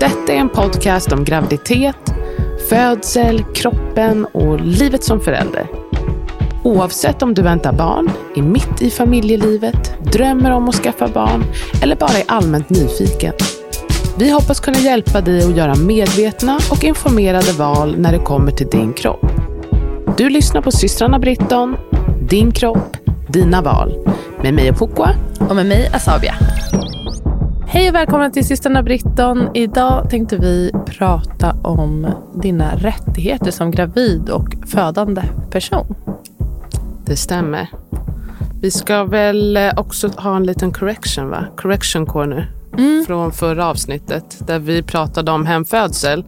Detta är en podcast om graviditet, födsel, kroppen och livet som förälder. Oavsett om du väntar barn, är mitt i familjelivet, drömmer om att skaffa barn eller bara är allmänt nyfiken. Vi hoppas kunna hjälpa dig att göra medvetna och informerade val när det kommer till din kropp. Du lyssnar på systrarna Britton, din kropp, dina val. Med mig och Och med mig Asabia. Hej och välkomna till systrarna Britton. Idag tänkte vi prata om dina rättigheter som gravid och födande person. Det stämmer. Vi ska väl också ha en liten correction, va? Correction corner. Mm. Från förra avsnittet där vi pratade om hemfödsel.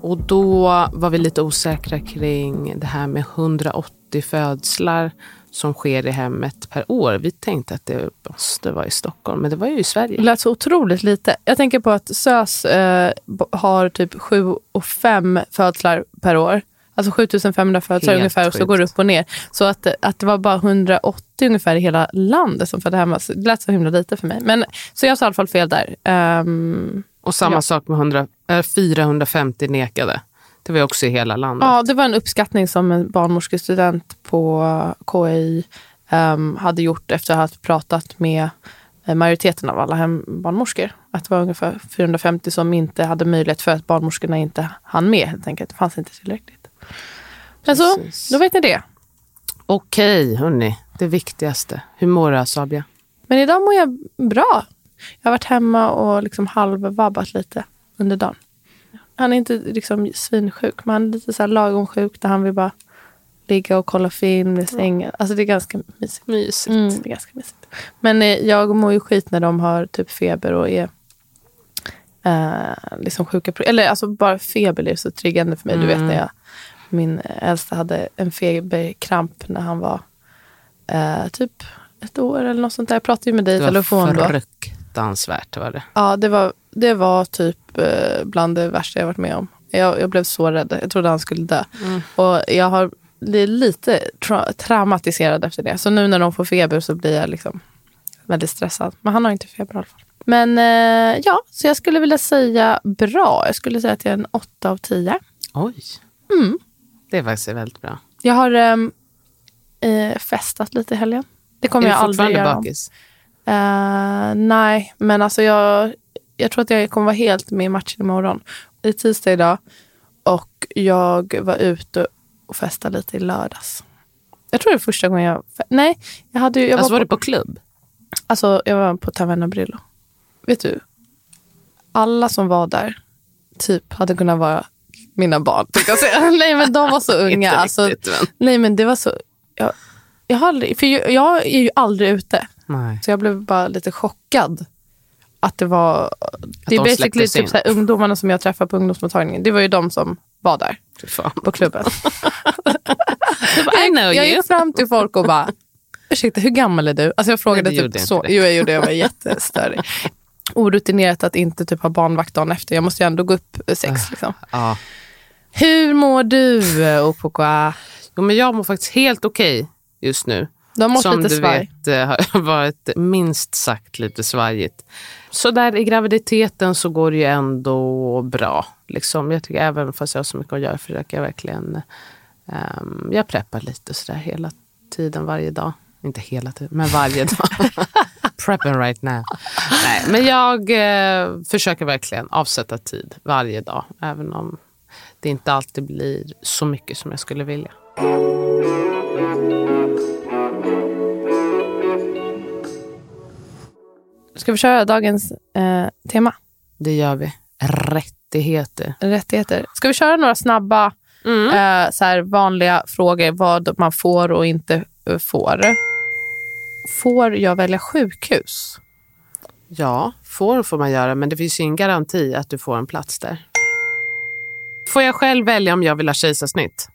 Och då var vi lite osäkra kring det här med 180 födslar som sker i hemmet per år. Vi tänkte att det måste vara i Stockholm, men det var ju i Sverige. Det lät så otroligt lite. Jag tänker på att SÖS eh, har typ 7 och 5 födslar per år. Alltså 7500 födslar Helt ungefär och så går det upp och ner. Så att, att det var bara 180 ungefär i hela landet som födde hemma. Det lät så himla lite för mig. Men, så jag sa i alla fall fel där. Um, och samma ja. sak med 100, äh, 450 nekade. Det var också i hela landet. Ja, det var en uppskattning som en barnmorskestudent på KI um, ehm, hade gjort efter att ha pratat med eh, majoriteten av alla hembarnmorskor. Att det var ungefär 450 som inte hade möjlighet för att barnmorskorna inte hann med helt enkelt. Det fanns inte tillräckligt. Men så, då vet ni det. Okej, hörni. Det viktigaste. Hur mår du, Sabia? Men idag mår jag bra. Jag har varit hemma och liksom halvvabbat lite under dagen. Han är inte liksom svinsjuk, men han är lite så här lagom sjuk där han vill bara ligga och kolla film i sängen. Alltså det är ganska mysigt. mysigt. Mm, det är ganska mysigt. Men eh, jag mår ju skit när de har typ feber och är eh, liksom sjuka. Eller alltså bara feber är så triggande för mig. Mm. Du vet när mm. jag, min äldsta hade en feberkramp när han var eh, typ ett år eller något sånt där. Jag pratade ju med dig i telefon då. Det var fruktansvärt var det. Ja, det var, det var typ bland det värsta jag varit med om. Jag, jag blev så rädd. Jag trodde han skulle dö. Mm. Och jag har blivit lite tra traumatiserad efter det. Så nu när de får feber så blir jag liksom väldigt stressad. Men han har inte feber i alla fall. Men eh, ja, så jag skulle vilja säga bra. Jag skulle säga att jag är en åtta av tio. Oj. Mm. Det är faktiskt väldigt bra. Jag har ehm, eh, festat lite i helgen. Det kommer jag aldrig göra. Är du fortfarande bakis? Uh, nej, men alltså jag, jag tror att jag kommer vara helt med i matchen imorgon. Är tisdag idag och jag var ute och festade lite i lördags. Jag tror det är första gången jag... Nej, jag hade jag Alltså var, var du på klubb? Alltså jag var på Taverna Brillo. Vet du? Alla som var där typ hade kunnat vara mina barn. Jag säga. nej men de var så unga. alltså, riktigt, men. Nej men det var så... Jag, jag, har aldrig, för jag, jag är ju aldrig ute. Nej. Så jag blev bara lite chockad. Att det var... Det är de basically typ så här, ungdomarna som jag träffade på ungdomsmottagningen. Det var ju de som var där på klubben. I know jag, jag gick fram till folk och bara, ursäkta hur gammal är du? Alltså jag frågade Nej, typ så. Jo jag gjorde det, jag var jättestörig. Orutinerat att inte typ ha barnvakt dagen efter. Jag måste ju ändå gå upp sex. Ah, liksom. Ja. Hur mår du Opoka? Jo, men jag mår faktiskt helt okej okay just nu. De har som lite du svaj. vet eh, har varit minst sagt lite svajigt. Så där i graviditeten så går det ju ändå bra. Liksom. Jag tycker även fast jag har så mycket att göra försöker jag verkligen... Um, jag preppar lite sådär hela tiden, varje dag. Inte hela tiden, men varje dag. Prepping right now. Nej, men jag eh, försöker verkligen avsätta tid varje dag. Även om det inte alltid blir så mycket som jag skulle vilja. Ska vi köra dagens eh, tema? Det gör vi. Rättigheter. Rättigheter. Ska vi köra några snabba mm. eh, så här vanliga frågor vad man får och inte eh, får? Får jag välja sjukhus? Ja, får får man göra, men det finns ingen garanti att du får en plats där. Får jag själv välja om jag vill ha kejsarsnitt?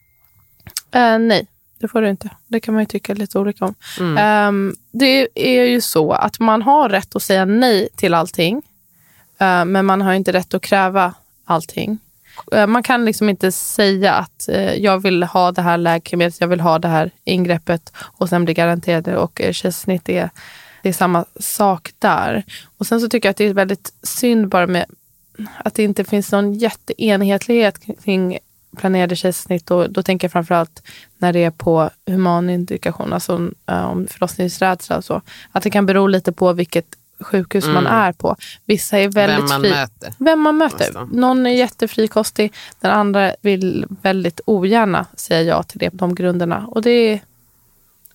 Eh, nej, det får du inte. Det kan man ju tycka lite olika om. Mm. Ehm, det är ju så att man har rätt att säga nej till allting. eh, men man har inte rätt att kräva allting. Eh, man kan liksom inte säga att eh, jag vill ha det här läkemedlet, jag vill ha det här ingreppet och sen bli garanterad det. Och kejsarsnitt är, det är samma sak där. Och sen så tycker jag att det är väldigt synd bara med att det inte finns någon jätteenhetlighet kring planerade kejsarsnitt. Och då tänker jag framförallt när det är på human indikation, alltså eh, om förlossningsrädsla och så. Att det kan bero lite på vilket sjukhus man Mm. är på. Vissa är väldigt Vem man fri. möter. Vem man möter. Nästan. Någon är jättefrikostig, den andra vill väldigt ogärna säga ja till det på de grunderna. Och det är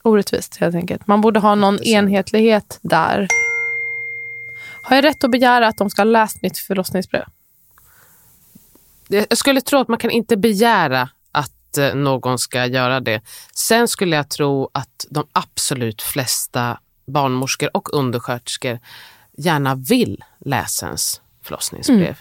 orättvist helt enkelt. Man borde ha någon enhetlighet där. Har jag rätt att begära att de ska ha läst mitt förlossningsbrev? Jag skulle tro att man kan inte begära att eh, någon ska göra det. Sen skulle jag tro att de absolut flesta barnmorskor och undersköterskor gärna vill läsa ens förlossningsbrev.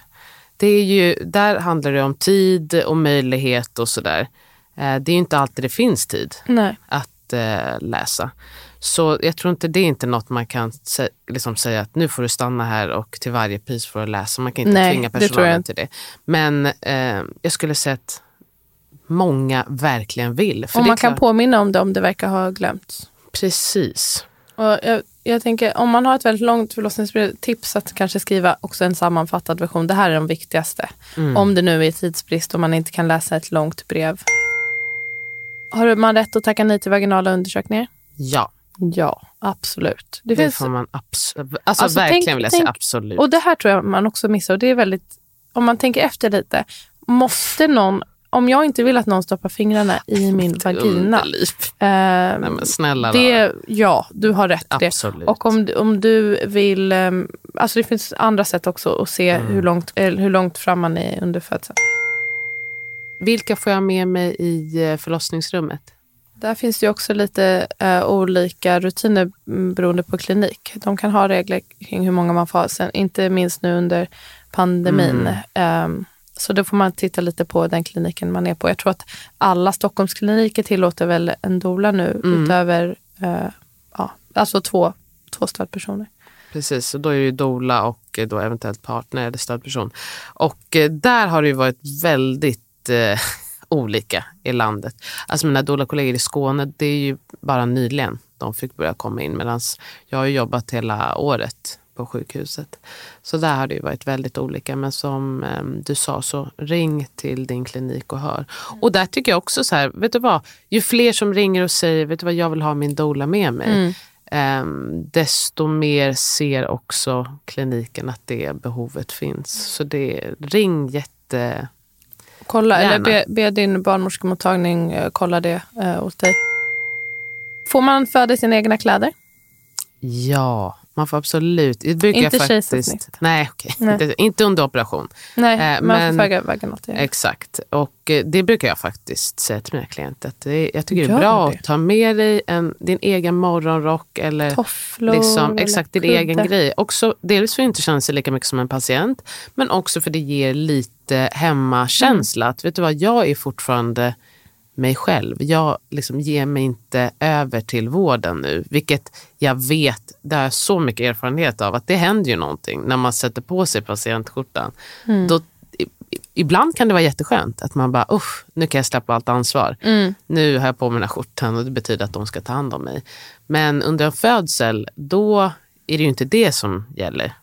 Det är ju, där handlar det om tid och möjlighet och sådär. Eh, Det är ju inte alltid det finns tid Nej. att eh, läsa. Så jag tror inte det är inte något man kan sä- liksom säga att nu får du stanna här och till varje pris får du läsa. Man kan inte Nej, tvinga det personalen inte. till det. Men eh, jag skulle säga att många verkligen vill. För det är man kan påminna om det om det verkar ha glömts. Precis. Och jag, jag tänker, om man har ett väldigt långt förlossningsbrev, tips att kanske skriva också en sammanfattad version. Det här är de viktigaste. Mm. Om det nu är tidsbrist och man inte kan läsa ett långt brev. Har man rätt att tacka nej till vaginala undersökningar? Ja, Ja, absolut. Det det, finns, får man absolut. Alltså, Alltså, verkligen tänk- vill jag tänk- säga absolut. och det här tror jag man också missar. Och det är väldigt, om man tänker efter lite, måste någon, om jag inte vill att någon stoppar fingrarna i min Ett vagina. Eh, Nej snälla det, ja, du har rätt i det. Absolut. Och om, om du vill... ehm, Alltså det finns andra sätt också att se Mm. hur, långt, eller hur långt fram man är under födseln. Vilka får jag med mig i eh, förlossningsrummet? Där finns det också lite eh, olika rutiner mm, beroende på klinik. De kan ha regler kring hur många man får ha, sen, inte minst nu under pandemin. Mm. Ehm, så då får man titta lite på den kliniken man är på. Jag tror att alla Stockholmskliniker tillåter väl en doula nu Mm. utöver eh, ja, alltså två, två stödpersoner. Precis, och då är det ju doula och då eventuellt partner eller stödperson. Och där har det ju varit väldigt eh, olika i landet. Alltså mina doula-kollegor i Skåne, det är ju bara nyligen de fick börja komma in medan jag har jobbat hela året på sjukhuset. Så där har det ju varit väldigt olika. Men som eh, du sa, så ring till din klinik och hör. Och där tycker jag också så här, vet du vad? Ju fler som ringer och säger, vet du vad, jag vill ha min doula med mig. Mm. Ehm, desto mer ser också kliniken att det behovet finns. Så det ring jätte... Kolla, eller Gärna. be, be din barnmorskemottagning eh, kolla det eh, åt dig. Får man föda sina egna kläder? Ja, man får absolut... Det brukar Inte jag faktiskt, kejsarsnitt. Nej, okej. Nej. Inte, inte under operation. Nej, Eh, man men- får föda vaginalt. Ja. Exakt. Och eh, det brukar jag faktiskt säga till mina klienter. Att det, jag tycker det är bra det. att ta med dig en, din egen morgonrock eller Tofflor liksom, exakt din kudde. egen grej. Också, dels för att inte känna sig lika mycket som en patient, men också för det ger lite hemmakänsla. Mm. Att vet du vad, jag är fortfarande mig själv. Jag liksom ger mig inte över till vården nu, vilket jag vet, det har jag så mycket erfarenhet av, att det händer ju någonting när man sätter på sig patientskjortan. Mm. Då, ibland kan det vara jätteskönt att man bara, usch, nu kan jag släppa allt ansvar. Mm. Nu har jag på mig den här skjortan och det betyder att de ska ta hand om mig. Men under en födsel, då är det ju inte det som gäller.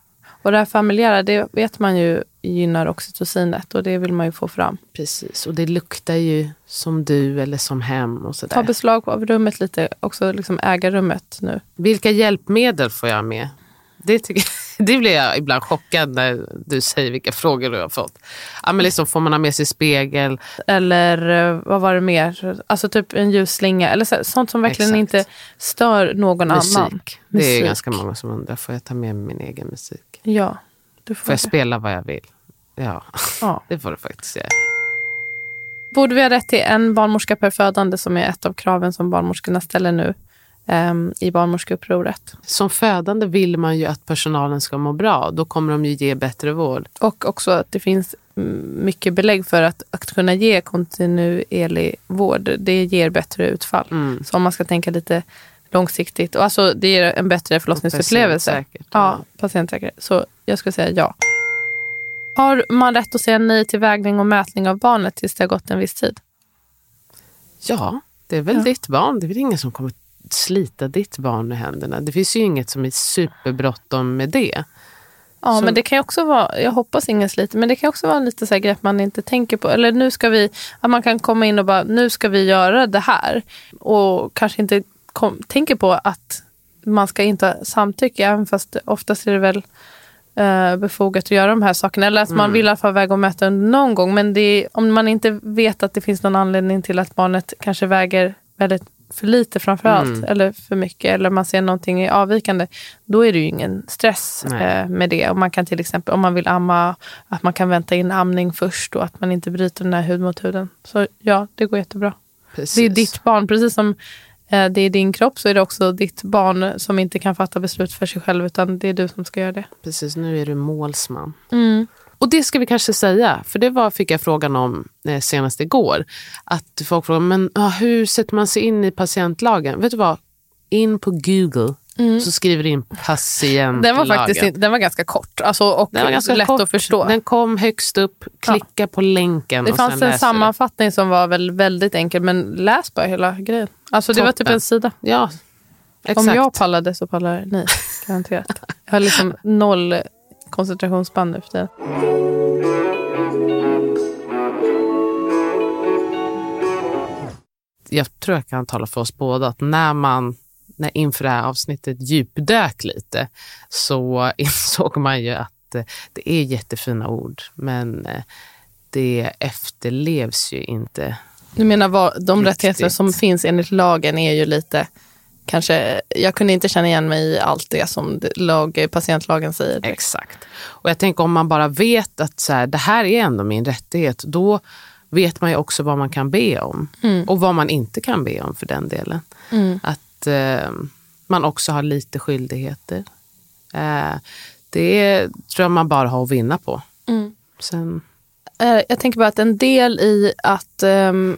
Och det här familjära, det vet man ju gynnar oxytocinet och det vill man ju få fram. Precis, och det luktar ju som du eller som hem och Ta sådär. beslag av rummet lite, också liksom äga rummet nu. Vilka hjälpmedel får jag med? Det, tycker, det blir jag ibland chockad när du säger vilka frågor du har fått. Ja, men liksom, får man ha med sig spegel? Eller eh, vad var det mer? Alltså typ en ljusslinga. Eller så, sånt som verkligen Exakt. inte stör någon annan. Musik. Det är Musik. ganska många som undrar, får jag ta med mig min egen musik? Ja, du får Får jag det. spela vad jag vill? Ja, Ja. det får du faktiskt göra. Borde vi ha rätt till en barnmorska per födande som är ett av kraven som barnmorskorna ställer nu? um, i barnmorskeupproret. Som födande vill man ju att personalen ska må bra. Då kommer de ju ge bättre vård. Och också att det finns mycket belägg för att, att kunna ge kontinuerlig vård, det ger bättre utfall. Mm. Så om man ska tänka lite långsiktigt. Och alltså, det ger en bättre förlossningsupplevelse. Ja, patientsäkert. Så jag skulle säga ja. Har man rätt att säga nej till vägning och mätning av barnet tills det har gått en viss tid? Ja, det är väl Ja. ditt barn. Det är väl ingen som kommer slita ditt barn i händerna. Det finns ju inget som är superbråttom med det. Ja, Så- men det kan ju också vara, jag hoppas ingen sliter, men det kan också vara lite så här grepp man inte tänker på. Eller nu ska vi, att man kan komma in och bara, nu ska vi göra det här. Och kanske inte kom, tänker på att man ska inte samtycka, även fast oftast är det väl eh, befogat att göra de här sakerna. Eller att man vill i alla fall väga och mäta någon gång. Men är, om man inte vet att det finns någon anledning till att barnet kanske väger väldigt för lite framför allt, Mm. eller för mycket, eller man ser någonting avvikande, då är det ju ingen stress eh, med det. Och man kan till exempel, om man vill amma, att man kan vänta in amning först och att man inte bryter den här hud mot huden. Så ja, det går jättebra. Precis. Det är ditt barn, precis som det är din kropp så är det också ditt barn som inte kan fatta beslut för sig själv utan det är du som ska göra det. Precis, nu är du målsman. Och det ska vi kanske säga, för det var, fick jag frågan om eh, senast igår. Att folk frågar, men ah, hur sätter man sig in i patientlagen? Vet du vad? In på Google så skriver du in patientlagen. Den var faktiskt den var ganska kort alltså, och Den var ganska lätt kort. att förstå. Den kom högst upp, klicka på länken det och fanns en sammanfattning som var väl väldigt enkel men läs bara hela grejen. Alltså det var typ en sida. Ja, exakt. Om jag pallade så pallar ni. Garanterat. Jag har liksom noll koncentrationsspann nu för tiden. jag tror jag kan tala för oss båda att när man när inför det här avsnittet djupdök lite så insåg man ju att eh, det är jättefina ord men eh, det efterlevs ju inte. Du menar vad, de Riktigt. rättigheter som finns enligt lagen är ju lite Kanske, jag kunde inte känna igen mig i allt det som lag, patientlagen säger. Exakt. Och jag tänker om man bara vet att så här, det här är ändå min rättighet, då vet man ju också vad man kan be om. Och vad man inte kan be om för den delen. Att eh, man också har lite skyldigheter. Eh, det tror jag man bara har att vinna på. Sen, Eh, Jag tänker bara att en del i att ehm,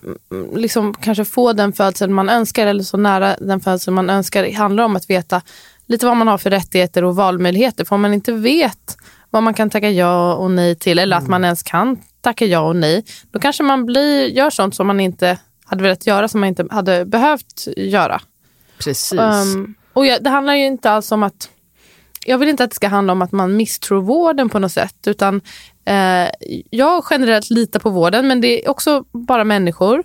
liksom kanske få den födseln man önskar eller så nära den födseln man önskar handlar om att veta lite vad man har för rättigheter och valmöjligheter. För om man inte vet vad man kan tacka ja och nej till eller att man ens kan tacka ja och nej, då kanske man blir, gör sånt som man inte hade velat göra, som man inte hade behövt göra. Precis. Um, och jag, det handlar ju inte alls om att... Jag vill inte att det ska handla om att man misstror vården på något sätt. Utan eh, Jag generellt litar på vården, men det är också bara människor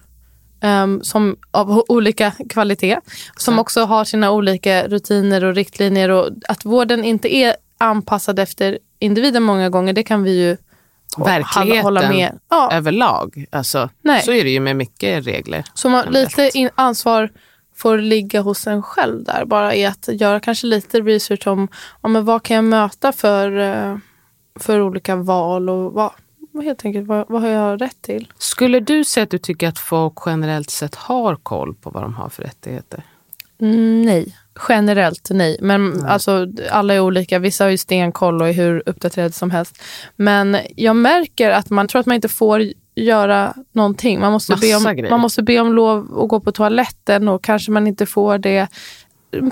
ehm, som av olika kvalitet. Som också har sina olika rutiner och riktlinjer. Och att vården inte är anpassad efter individen många gånger, det kan vi ju Verkligheten hålla med. Ja, överlag. Alltså, Nej. Så är det ju med mycket regler. Så man, lite in, ansvar får ligga hos en själv där. Bara i att göra kanske lite research om, om vad kan jag möta för, eh, för olika val och vad, helt enkelt, vad, vad har jag rätt till? Skulle du säga att du tycker att folk generellt sett har koll på vad de har för rättigheter? Mm, nej, generellt nej. Men alltså, alla är olika. Vissa har ju stenkoll och är hur uppdaterade som helst. Men jag märker att man tror att man inte får göra någonting. Man måste, be om, grejer. man måste be om lov att gå på toaletten och kanske man inte får det.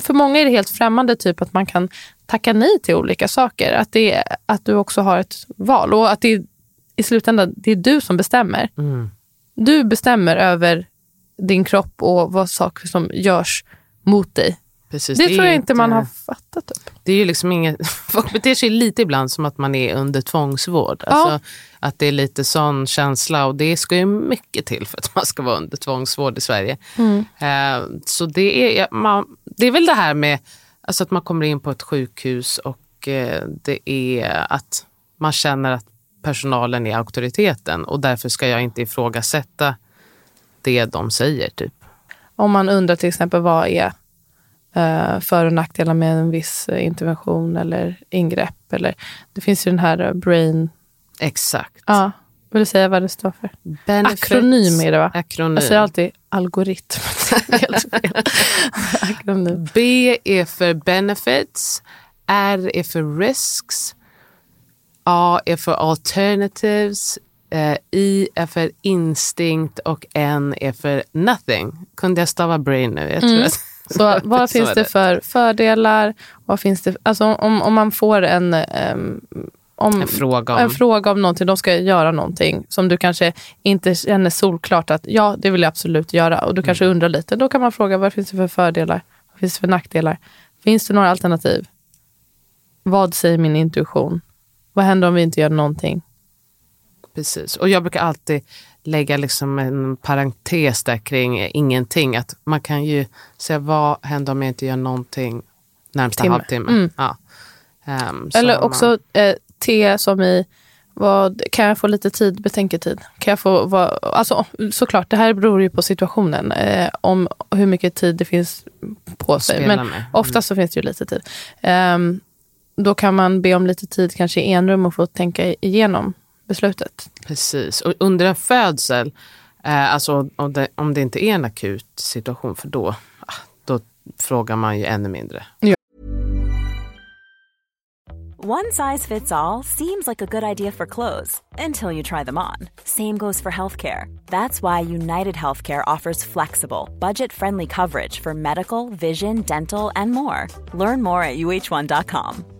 För många är det helt främmande typ att man kan tacka nej till olika saker. Att, det är, att du också har ett val och att det är, i slutändan det är du som bestämmer. Du bestämmer över din kropp och vad saker som görs mot dig. Precis, Det, är tror jag inte man har fattat. Typ. Det är ju liksom inget, folk beter sig lite ibland som att man är under tvångsvård. Alltså, Att det är lite sån känsla och det ska ju mycket till för att man ska vara under tvångsvård i Sverige. Eh, så det är, ja, man, det är väl det här med alltså att man kommer in på ett sjukhus och eh, det är att man känner att personalen är auktoriteten och därför ska jag inte ifrågasätta det de säger. Typ. Om man undrar till exempel vad är för och nackdelar med en viss eh, intervention eller ingrepp. Eller, det finns ju den här eh, brain... Exakt. Ja, vill du säga vad det står för? Benefits. Akronym är det va? Akronym. Jag säger alltid algoritm. Akronym. B är för benefits. R är för risks. A är för alternatives. Eh, I är för instinct och N är för nothing. Kunde jag stava brain nu? Jag tror att, Så vad finns det för fördelar? Vad finns det, alltså om, om man får en, ehm, om, En fråga om- en fråga om någonting, de ska göra någonting som du kanske inte känner solklart att ja, det vill jag absolut göra. Och du kanske Mm. undrar lite. Då kan man fråga vad finns det för fördelar? Vad finns det för nackdelar? Finns det några alternativ? Vad säger min intuition? Vad händer om vi inte gör någonting? Precis. Och jag brukar alltid lägga liksom en parentes där kring ingenting. Att man kan ju säga vad händer om jag inte gör någonting närmsta Timme. halvtimme. Mm. Ja. Så Eller man- också eh, T som i, vad, kan jag få lite tid, betänketid? Kan jag få, vad, alltså, såklart, det här beror ju på situationen. Eh, om hur mycket tid det finns på sig. Men med. Mm. oftast så finns det ju lite tid. Ehm, då kan man be om lite tid kanske i enrum och få tänka igenom beslutet. Precis. Och under en födsel, eh, alltså om det, om det inte är en akut situation, för då, ah, då frågar man ju ännu mindre. One size fits all seems like a good idea for clothes until you try them on. Same goes for healthcare. That's why United Healthcare offers flexible, budget friendly coverage for medical, vision, dental, and more. Learn more at uh1.com.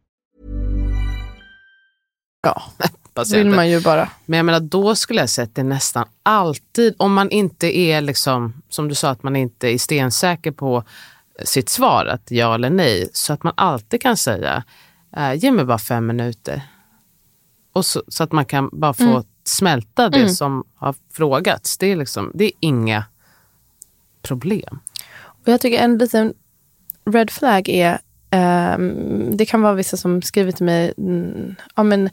Ja, Patienter. vill man ju bara. Men jag menar, då skulle jag säga att det nästan alltid, om man inte är, liksom, som du sa, att man inte är stensäker på sitt svar, att ja eller nej, så att man alltid kan säga, eh, ge mig bara fem minuter. Och så, så att man kan bara få smälta det som har frågats. Det är, liksom, det är inga problem. Och jag tycker en liten red flag är, det kan vara vissa som skriver till mig, mm, ja men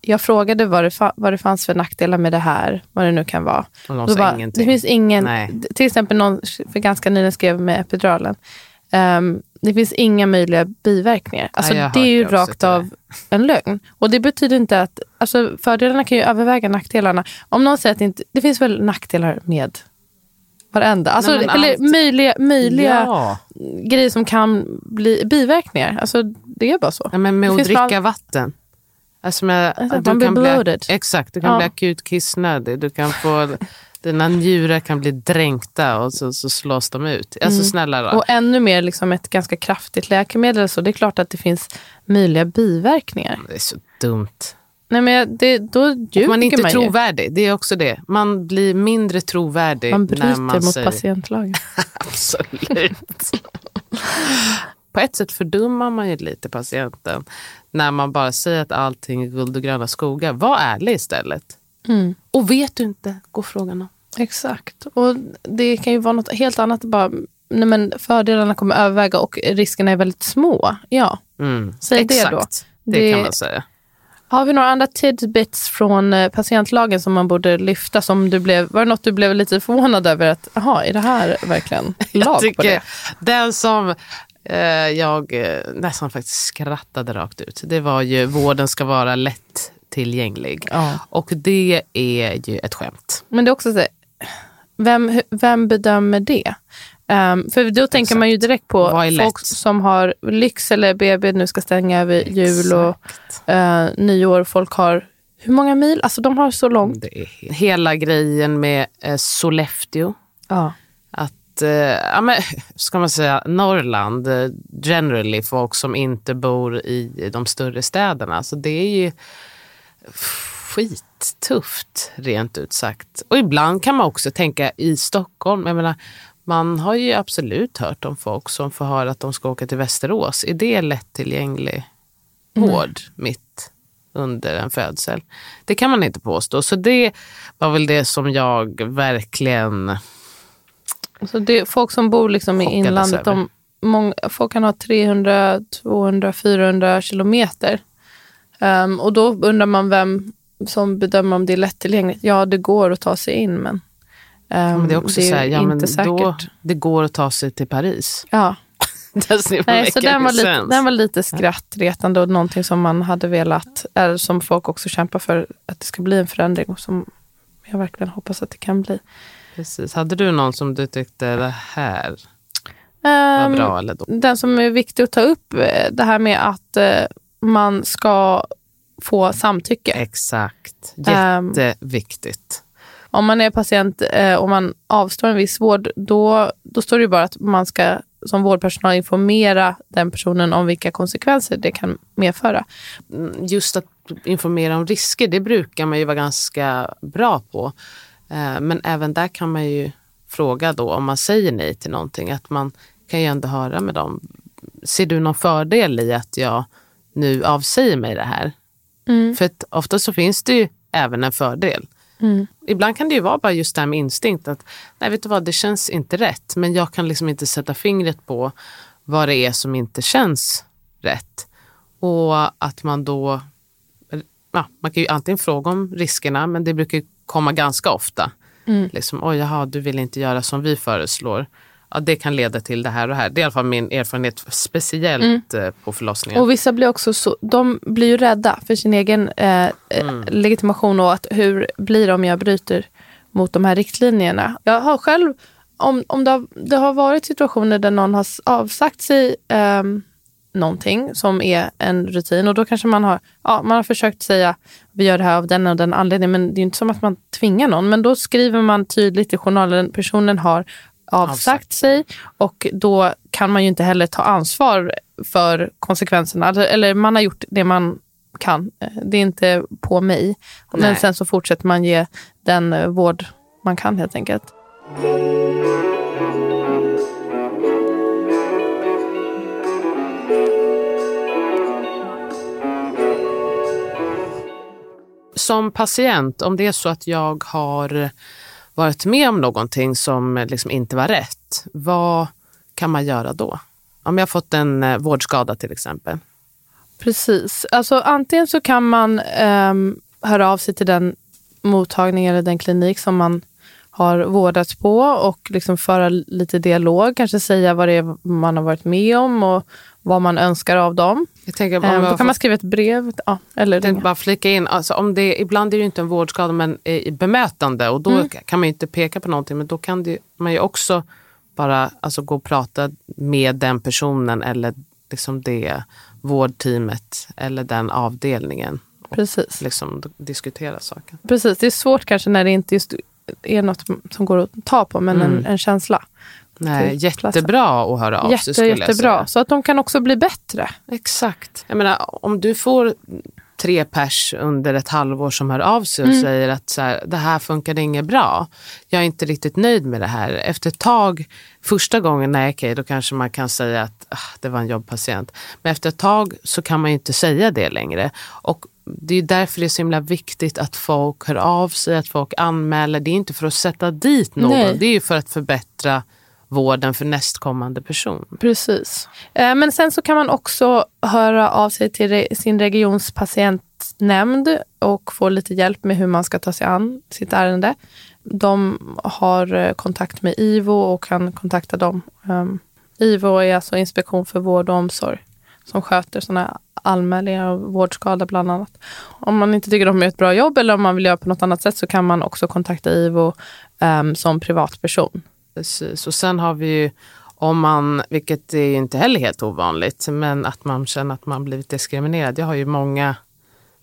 jag frågade vad det, fa- vad det fanns för nackdelar med det här, vad det nu kan vara. Och de bara. Det finns ingen, Nej. till exempel någon för ganska nyligen skrev med epiduralen. Ehm, det finns inga möjliga biverkningar. Alltså, har det är ju rakt av en lögn. Och det betyder inte att, alltså, fördelarna kan ju överväga nackdelarna. Om någon säger att det inte, det finns väl nackdelar med varenda. Alltså, Nej, eller allt- möjliga, möjliga Ja. grejer som kan bli biverkningar. Alltså, det är bara så. Ja, men med att dricka fall- vatten. Alltså med, Alltså, man blir kan bli, bloated. Exakt, du kan Ja. bli akut kissnödig. Du kan få, dina njurar kan bli dränkta och så, så slås de ut. Alltså snälla då. Och ännu mer liksom ett ganska kraftigt läkemedel. Så det är klart att det finns möjliga biverkningar. Det är så dumt. Nej, men det, då ljuger Man är inte man ju. trovärdig. Det är också det. Man blir mindre trovärdig Man när bryter man mot säger... patientlagen. Absolut. På ett sätt fördummar man ju lite patienten när man bara säger att allting är guld och gröna skogar. Var ärlig istället. Mm. Och vet du inte, gå frågan om. Exakt. Och det kan ju vara något helt annat. Bara, nej, men fördelarna kommer överväga och riskerna är väldigt små. Ja, Mm. säg det då. Exakt. Det, Det- kan man säga. Har vi några andra tidbits från eh, patientlagen som man borde lyfta? Som du blev, var det något du blev lite förvånad över? att Jaha, är det här verkligen lag på det? den som eh, jag eh, nästan faktiskt skrattade rakt ut. Det var ju vården ska vara lätt tillgänglig. Ja. Och det är ju ett skämt. Men det är också så vem, vem bedömer det? Ehm, för då tänker man ju direkt på folk som har lyx eller BB nu ska stänga över jul och eh, nyår. Folk har, hur många mil? Alltså de har så långt. Det är hela grejen med eh, Sollefteå. Ja. Att, eh, ja, men, ska man säga, Norrland, eh, generally folk som inte bor i de större städerna. Så det är ju skittufft rent ut sagt. Och ibland kan man också tänka i Stockholm, jag menar, man har ju absolut hört om folk som får höra att de ska åka till Västerås. Är det lättillgänglig vård mitt under en födsel? Det kan man inte påstå. Så det var väl det som jag verkligen Så det folk som bor liksom i inlandet, de, många, folk kan ha 300, 200, 400 kilometer. Ehm, och då undrar man vem som bedömer om det är lättillgängligt. Ja, det går att ta sig in, men, ehm, Men det är också det så här, ja, men inte säkert. då, det går att ta sig till Paris. Ja. Nej, så den var, lite, den var lite skrattretande och någonting som man hade velat, eller som folk också kämpar för att det ska bli en förändring och som jag verkligen hoppas att det kan bli. Precis. Hade du någon som du tyckte det här var Ehm, bra eller då? Den som är viktig att ta upp, eh, det här med att eh, man ska få samtycke. Exakt. Ehm, Jätteviktigt. Om man är patient eh, och man avstår en viss vård, då, då står det ju bara att man ska som vårdpersonal informera den personen om vilka konsekvenser det kan medföra. Mm, Just att informera om risker, det brukar man ju vara ganska bra på. Eh, Men även där kan man ju fråga då om man säger nej till någonting, att man kan ju ändå höra med dem. Ser du någon fördel i att jag nu avsäger mig det här? För att ofta så finns det ju även en fördel. Ibland kan det ju vara bara just det här med instinkt. Att, nej, vet du vad, det känns inte rätt. Men jag kan liksom inte sätta fingret på vad det är som inte känns rätt. Och att man då... Ja, man kan ju antingen fråga om riskerna, men det brukar komma ganska ofta. Liksom, oj, jaha, du vill inte göra som vi föreslår. Ja, det kan leda till det här och här. Det är i alla fall min erfarenhet, speciellt eh, på förlossningar. Och vissa blir också så, de blir ju rädda för sin egen eh, eh, legitimation och att hur blir det om jag bryter mot de här riktlinjerna. Jag har själv, om, om det, har, det har varit situationer där någon har avsagt sig ehm, någonting som är en rutin och då kanske man har, ja, man har försökt säga vi gör det här av den och den anledningen men det är inte som att man tvingar någon men då skriver man tydligt i journalen personen har avsagt sig och då kan man ju inte heller ta ansvar för konsekvenserna. Alltså, Eller man har gjort det man kan. Eh, Det är inte på mig. Men Nej. sen så fortsätter man ge den eh, vård man kan helt enkelt. som patient, om det är så att jag har varit med om någonting som eh, liksom inte var rätt, vad kan man göra då? Om jag har fått en eh, vårdskada till exempel. Precis. Alltså, antingen så kan man ehm, höra av sig till den mottagning eller den klinik som man har vårdats på och liksom föra lite dialog. Kanske säga vad det är man har varit med om och vad man önskar av dem. Jag tänker, om Ehm, jag då har kan man fått- skriva ett brev. Ja, eller jag bara flika in, alltså om det, ibland är det ju inte en vårdskada men i bemötande och då Mm. kan man ju inte peka på någonting men då kan det, man ju också bara alltså, gå och prata med den personen eller liksom det vårdteamet eller den avdelningen Precis. liksom diskutera saken. Precis. Det är svårt kanske när det inte just är något som går att ta på, men en, en känsla. Nej, platsen. jättebra att höra av sig Jätte, jag jättebra. säga. Så att de kan också bli bättre. Exakt. Jag menar, om du får tre pers under ett halvår som hör av sig och Mm. säger att så här, det här funkade inget bra. Jag är inte riktigt nöjd med det här. Efter ett tag, första gången, nej okej, då kanske man kan säga att ah, det var en jobbpatient. Men efter ett tag så kan man ju inte säga det längre. Och det är därför det är så himla viktigt att folk hör av sig, att folk anmäler. Det är inte för att sätta dit någon, Nej. det är ju för att förbättra vården för nästkommande person. Precis. Eh, men sen så kan man också höra av sig till sin regions patientnämnd och få lite hjälp med hur man ska ta sig an sitt ärende. De har eh, kontakt med IVO och kan kontakta dem. Ehm, IVO är alltså Inspektion för vård och omsorg som sköter sådana anmälningar av vårdskada bland annat. Om man inte tycker de gör ett bra jobb eller om man vill göra på något annat sätt så kan man också kontakta IVO um, ehm, som privatperson. Precis. Och sen har vi ju, om man, vilket är ju inte heller helt ovanligt, men att man känner att man blivit diskriminerad. Jag har ju många,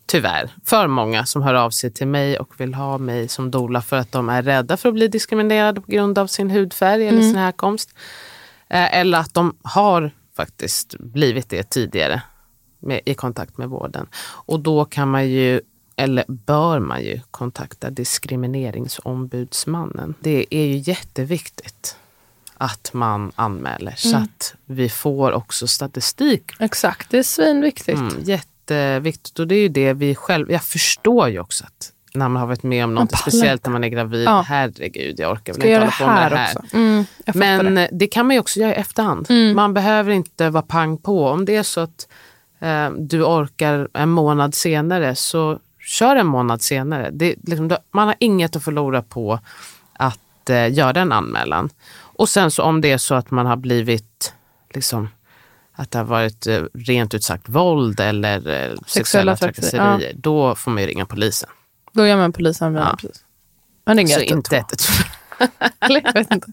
tyvärr, för många som hör av sig till mig och vill ha mig som doula för att de är rädda för att bli diskriminerade på grund av sin hudfärg eller sin härkomst. Eh, Eller att de har faktiskt blivit det tidigare med, i kontakt med vården. Och då kan man ju, eller bör man ju kontakta diskrimineringsombudsmannen. Det är ju jätteviktigt att man anmäler så att vi får också statistik. Exakt, det är svinviktigt. Mm, jätteviktigt och det är ju det vi själva, jag förstår ju också att när man har varit med om något, speciellt när man är gravid. Ja. Herregud, jag orkar väl inte hålla på med det här. Mm, Men det. eh, det kan man ju också göra i efterhand. Mm. Man behöver inte vara pang på. Om det är så att eh, du orkar en månad senare, så kör en månad senare. Det, liksom, man har inget att förlora på att eh, göra en anmälan. Och sen så om det är så att man har blivit, liksom, att det har varit eh, rent ut sagt våld eller eh, sexuella trakasserier, trakasserier, då får man ju ringa polisen. Då gör man polisanmälan. Ja. precis. Man ringer Så 112. inte ett, jag vet inte.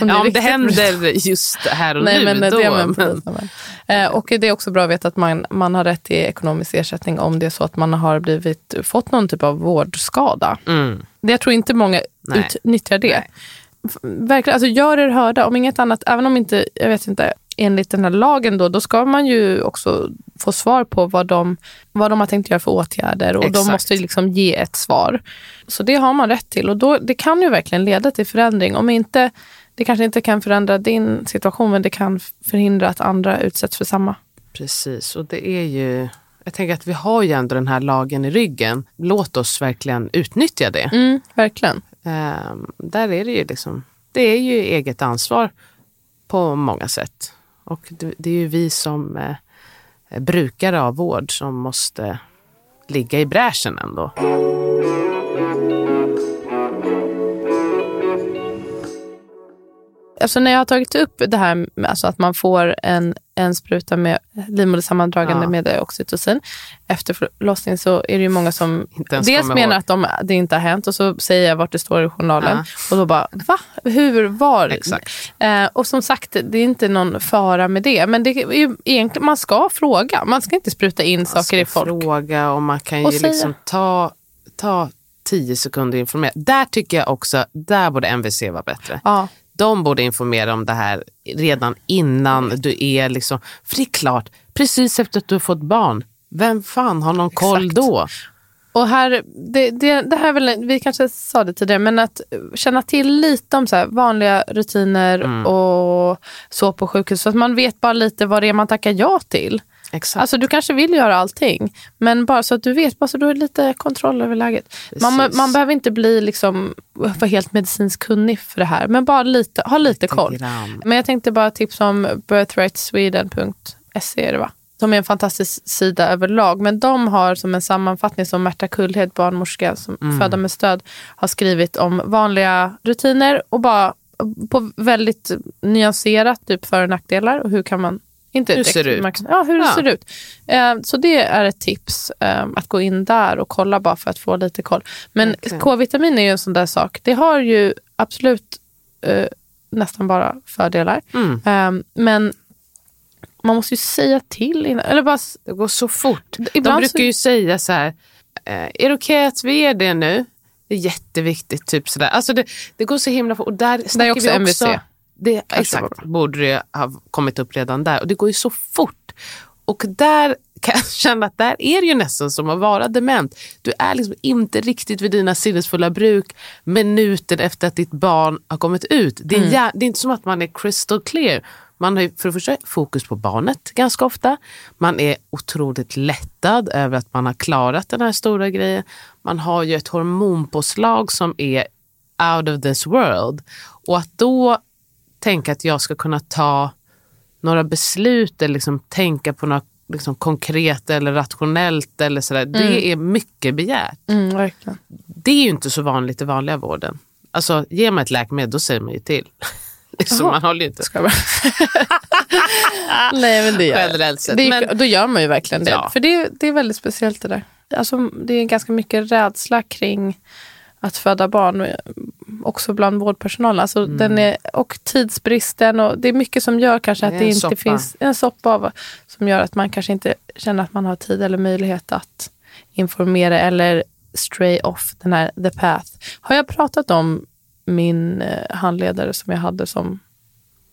Om ja, är om det händer just här och Nej, nu, men det då. en men- polisanmälan. Eh, och det är också bra att veta att man, man har rätt till ekonomisk ersättning om det är så att man har blivit, fått någon typ av vårdskada. Mm. Det- Jag tror inte många Nej. utnyttjar det. Nej. Verkligen, alltså gör er hörda. Om inget annat, även om inte, jag vet inte, enligt den här lagen då, då ska man ju också få svar på vad de, vad de har tänkt göra för åtgärder och Exakt. de måste liksom ge ett svar. Så det har man rätt till och då, det kan ju verkligen leda till förändring. Om inte, det kanske inte kan förändra din situation men det kan förhindra att andra utsätts för samma. Precis, och det är ju... Jag tänker att vi har ju ändå den här lagen i ryggen. Låt oss verkligen utnyttja det. Mm, verkligen. Ehm, där är det ju liksom... Det är ju eget ansvar på många sätt. Och det, det är ju vi som eh, brukare av vård som måste ligga i bräschen ändå. Alltså när jag har tagit upp det här med alltså att man får en, en spruta med livmodersammandragande Ja. med oxytocin efter förlossning så är det ju många som dels menar ihåg. att de, det inte har hänt och så säger jag vart det står i journalen Ja. och då bara va? Hur? Var? Exakt. Eh, och som sagt, det är inte någon fara med det. Men det är ju egentligen, man ska fråga. Man ska inte spruta in Man saker i ska folk. fråga och man kan ju liksom ta, ta tio sekunder informera. Där tycker jag också, där borde MVC vara bättre. Ja. De borde informera om det här redan innan du är liksom... För det är klart, precis efter att du har fått barn, vem fan har någon koll Exakt. då? Och här, det, det, det här är väl, vi kanske sa det tidigare, men att känna till lite om så vanliga rutiner Mm. och så på sjukhus. Så att man vet bara lite vad det är man tackar ja till. Exakt. Alltså du kanske vill göra allting, men bara så att du vet, bara så du har lite kontroll över läget. Man, man behöver inte bli liksom, vara helt medicinskt kunnig för det här, men bara lite, ha lite koll. Men jag tänkte bara tipsa om birthrightsweden.se är det va? De är en fantastisk sida överlag, men de har som en sammanfattning som Märta Kullhed, barnmorska som Föda med stöd, har skrivit om vanliga rutiner och bara på väldigt nyanserat, typ för och nackdelar och hur kan man inte Hur ser det ut? Ja, hur det Ja. ser ut. Eh, så det är ett tips, eh, att gå in där och kolla bara för att få lite koll. Men Verkligen. K-vitamin är ju en sån där sak. Det har ju absolut eh, nästan bara fördelar. Mm. Eh, men man måste ju säga till innan. Eller bara, Det går så fort. De brukar så- ju säga så här, eh, är det okej att vi är det nu? Det är jätteviktigt. Typ sådär. Alltså det, det går så himla fort. Och där snackar också vi MVC. Det, exakt, borde det ha kommit upp redan där. Och det går ju så fort. Och där kan jag känna att där är det ju nästan som att vara dement. Du är liksom inte riktigt vid dina sinnesfulla bruk minuten efter att ditt barn har kommit ut. Det är, Mm. det är inte som att man är crystal clear. Man har ju för det första fokus på barnet ganska ofta. Man är otroligt lättad över att man har klarat den här stora grejen. Man har ju ett hormonpåslag som är out of this world. Och att då tänka att jag ska kunna ta några beslut eller liksom tänka på något liksom konkret eller rationellt eller sådär. Det är mycket begärt. mm. Det är ju inte så vanligt i vanliga vården. Alltså, ger man ett läkemedel då säger man ju till. liksom, man håller ju inte... Ska bara- Nej, men det gör. Generellt sett. Det är, Men- Då gör man ju verkligen det. Ja. För det, det är väldigt speciellt det där. Alltså, det är ganska mycket rädsla kring att föda barn, också bland vårdpersonalen. Alltså, Mm. den är, och tidsbristen. Och det är mycket som gör kanske att Det det, inte soppa. finns en soppa av, som gör att man kanske inte känner att man har tid eller möjlighet att informera eller stray off den här the path. Har jag pratat om min eh, handledare som jag hade som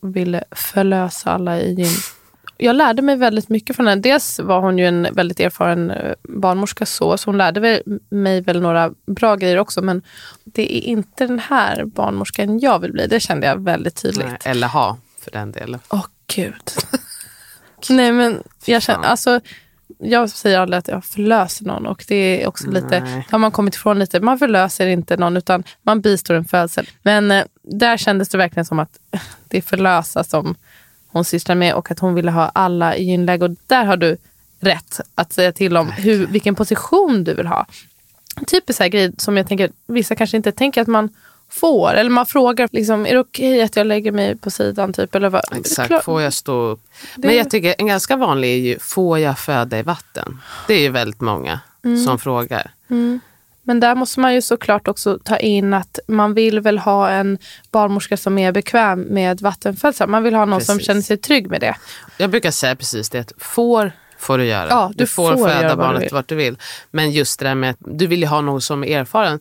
ville förlösa alla i gym. Jag lärde mig väldigt mycket från henne. Dels var hon ju en väldigt erfaren eh, barnmorska så, så hon lärde mig väl några bra grejer också. Men det är inte den här barnmorskan jag vill bli. Det kände jag väldigt tydligt. Nej, Eller ha, för den delen. Åh gud. Nej men jag känner, alltså jag säger aldrig att jag förlöser någon och det är också lite, det har man kommit ifrån lite. Man förlöser inte någon utan man bistår en födsel. Men eh, där kändes det verkligen som att det är förlösa som hon sysslar med och att hon ville ha alla i inlägg. Och där har du rätt att säga till om hur, vilken position du vill ha. Typiskt så här grej som jag tänker vissa kanske inte tänker att man får. Eller man frågar, liksom, är det okej att jag lägger mig på sidan? Typ, eller vad? Exakt, får jag stå upp? Det- Men jag tycker en ganska vanlig är ju, får jag föda i vatten? Det är ju väldigt många Mm. som frågar. Men där måste man ju såklart också ta in att man vill väl ha en barnmorska som är bekväm med vattenfödslar. Man vill ha någon som Precis. känner sig trygg med det. Jag brukar säga precis det, att får får du göra. Ja, du, du får, får föda du barnet vill. vart du vill. Men just det där med att du vill ju ha någon som är erfaren.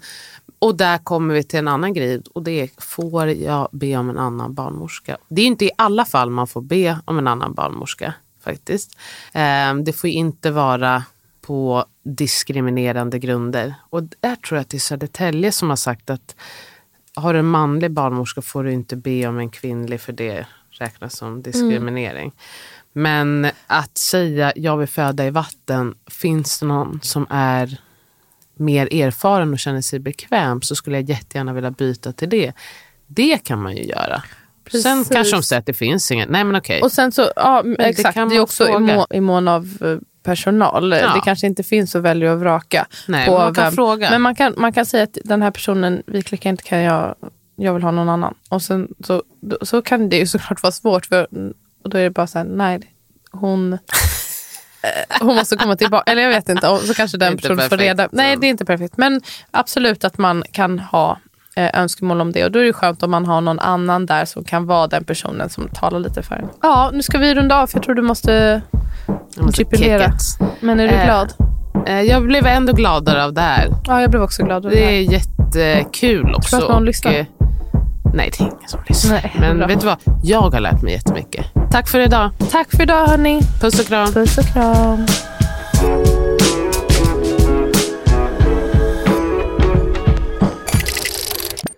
Och där kommer vi till en annan grej och det är, får jag be om en annan barnmorska? Det är inte i alla fall man får be om en annan barnmorska faktiskt. Eh, det får ju inte vara på diskriminerande grunder. Och där tror jag att det är Södertälje som har sagt att har du en manlig barnmorska får du inte be om en kvinnlig för det räknas som diskriminering. Men att säga jag vill föda i vatten, finns det någon som är mer erfaren och känner sig bekväm så skulle jag jättegärna vilja byta till det. Det kan man ju göra. Sen Precis. kanske de säger att det finns ingen. Nej men okej. Och sen så, ja det exakt, kan det är också i, må, i mån av eh, personal. Ja. Det kanske inte finns att välja och vraka. Nej, på men man kan fråga. Men man kan, man kan säga att den här personen, vi klickar inte, kan jag, jag vill ha någon annan. Och sen så, så kan det ju såklart vara svårt. För, och då är det bara så här, nej, hon, eh, hon måste komma tillbaka. Eller jag vet inte, och så kanske den personen får reda. Nej, det är inte perfekt. Men absolut att man kan ha eh, önskemål om det. Och då är det skönt om man har någon annan där som kan vara den personen som talar lite för en. Ja, nu ska vi runda av för jag tror du måste måste Tripulera. Men är du Eh, glad? Eh, Jag blev ändå gladare av det här. Ja, jag blev också glad. av Det det är jättekul också. att någon lyssnar? eh, Nej, det är ingen som lyssnar. Nej, Men bra. vet du vad? Jag har lärt mig jättemycket. Tack för idag. Tack för idag hörni. Puss och kram. Puss och kram.